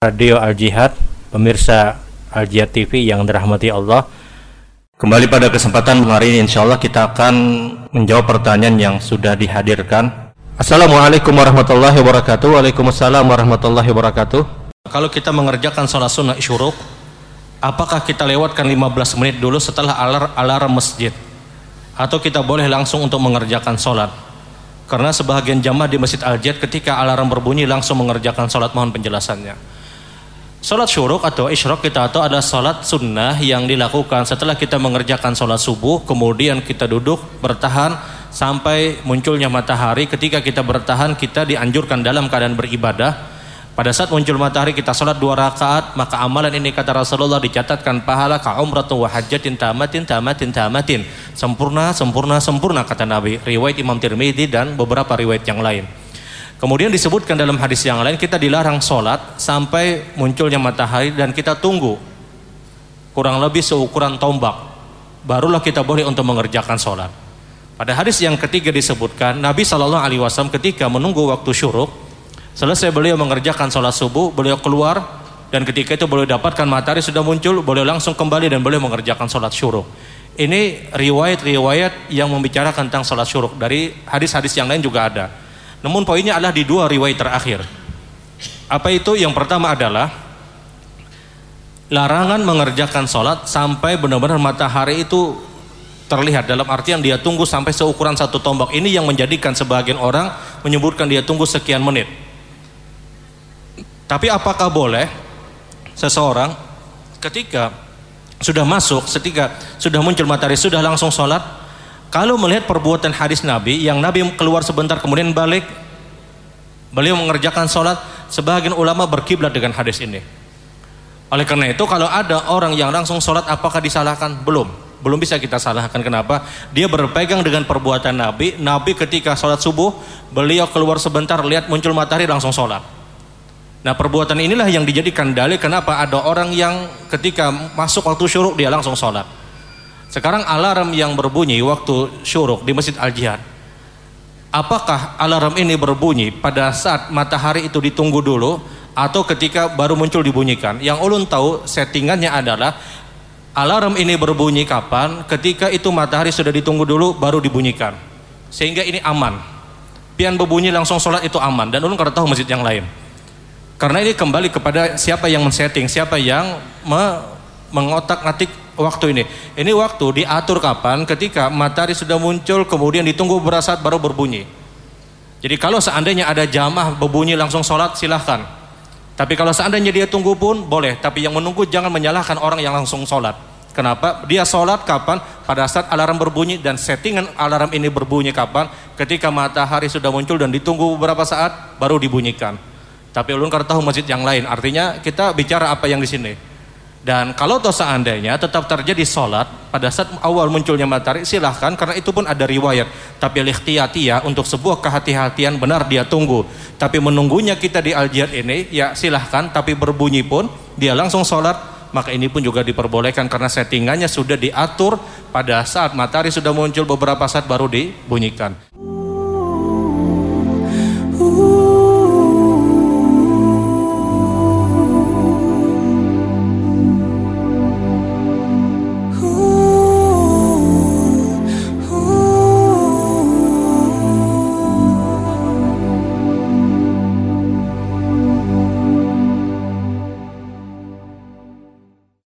Radio Al Jihad, pemirsa Al Jihad TV yang dirahmati Allah. Kembali pada kesempatan hari ini insya Allah kita akan menjawab pertanyaan yang sudah dihadirkan. Assalamualaikum warahmatullahi wabarakatuh. Waalaikumsalam warahmatullahi wabarakatuh. Kalau kita mengerjakan sholat sunnah isyuruk, apakah kita lewatkan 15 menit dulu setelah alar alarm masjid? Atau kita boleh langsung untuk mengerjakan sholat? Karena sebahagian jamaah di Masjid Al-Jihad ketika alarm berbunyi langsung mengerjakan sholat mohon penjelasannya. Salat syuruk atau isyrok kita tahu adalah salat sunnah yang dilakukan setelah kita mengerjakan salat subuh, kemudian kita duduk bertahan sampai munculnya matahari. Ketika kita bertahan, kita dianjurkan dalam keadaan beribadah. Pada saat muncul matahari kita salat dua rakaat, maka amalan ini kata Rasulullah dicatatkan pahala ka umratu wa hajjatin tamatin tamatin tamatin. Sempurna, sempurna, sempurna kata Nabi. Riwayat Imam Tirmidzi dan beberapa riwayat yang lain. Kemudian disebutkan dalam hadis yang lain kita dilarang sholat sampai munculnya matahari dan kita tunggu kurang lebih seukuran tombak. Barulah kita boleh untuk mengerjakan sholat. Pada hadis yang ketiga disebutkan Nabi Shallallahu Alaihi Wasallam ketika menunggu waktu syuruk selesai beliau mengerjakan sholat subuh beliau keluar dan ketika itu beliau dapatkan matahari sudah muncul beliau langsung kembali dan beliau mengerjakan sholat syuruk. Ini riwayat-riwayat yang membicarakan tentang sholat syuruk dari hadis-hadis yang lain juga ada. Namun poinnya adalah di dua riwayat terakhir. Apa itu? Yang pertama adalah larangan mengerjakan sholat sampai benar-benar matahari itu terlihat dalam artian dia tunggu sampai seukuran satu tombak ini yang menjadikan sebagian orang menyebutkan dia tunggu sekian menit tapi apakah boleh seseorang ketika sudah masuk ketika sudah muncul matahari sudah langsung sholat kalau melihat perbuatan hadis Nabi yang Nabi keluar sebentar kemudian balik beliau mengerjakan sholat sebagian ulama berkiblat dengan hadis ini. Oleh karena itu kalau ada orang yang langsung sholat apakah disalahkan? belum. Belum bisa kita salahkan. Kenapa? Dia berpegang dengan perbuatan Nabi. Nabi ketika sholat subuh beliau keluar sebentar lihat muncul matahari langsung sholat nah perbuatan inilah yang dijadikan dalil kenapa ada orang yang ketika masuk waktu syuruk dia langsung sholat sekarang alarm yang berbunyi waktu syuruk di Masjid Al-Jihad. Apakah alarm ini berbunyi pada saat matahari itu ditunggu dulu atau ketika baru muncul dibunyikan? Yang ulun tahu settingannya adalah alarm ini berbunyi kapan? Ketika itu matahari sudah ditunggu dulu baru dibunyikan. Sehingga ini aman. Pian berbunyi langsung sholat itu aman dan ulun kada tahu masjid yang lain. Karena ini kembali kepada siapa yang men-setting, siapa yang me mengotak-atik waktu ini. Ini waktu diatur kapan? Ketika matahari sudah muncul, kemudian ditunggu beberapa saat baru berbunyi. Jadi kalau seandainya ada jamah berbunyi langsung sholat, silahkan. Tapi kalau seandainya dia tunggu pun boleh. Tapi yang menunggu jangan menyalahkan orang yang langsung sholat. Kenapa? Dia sholat kapan? Pada saat alarm berbunyi dan settingan alarm ini berbunyi kapan? Ketika matahari sudah muncul dan ditunggu beberapa saat baru dibunyikan. Tapi ulun tahu masjid yang lain. Artinya kita bicara apa yang di sini. Dan kalau toh seandainya tetap terjadi sholat pada saat awal munculnya matahari silahkan karena itu pun ada riwayat. Tapi ya untuk sebuah kehati-hatian benar dia tunggu. Tapi menunggunya kita di al ini ya silahkan tapi berbunyi pun dia langsung sholat maka ini pun juga diperbolehkan karena settingannya sudah diatur pada saat matahari sudah muncul beberapa saat baru dibunyikan.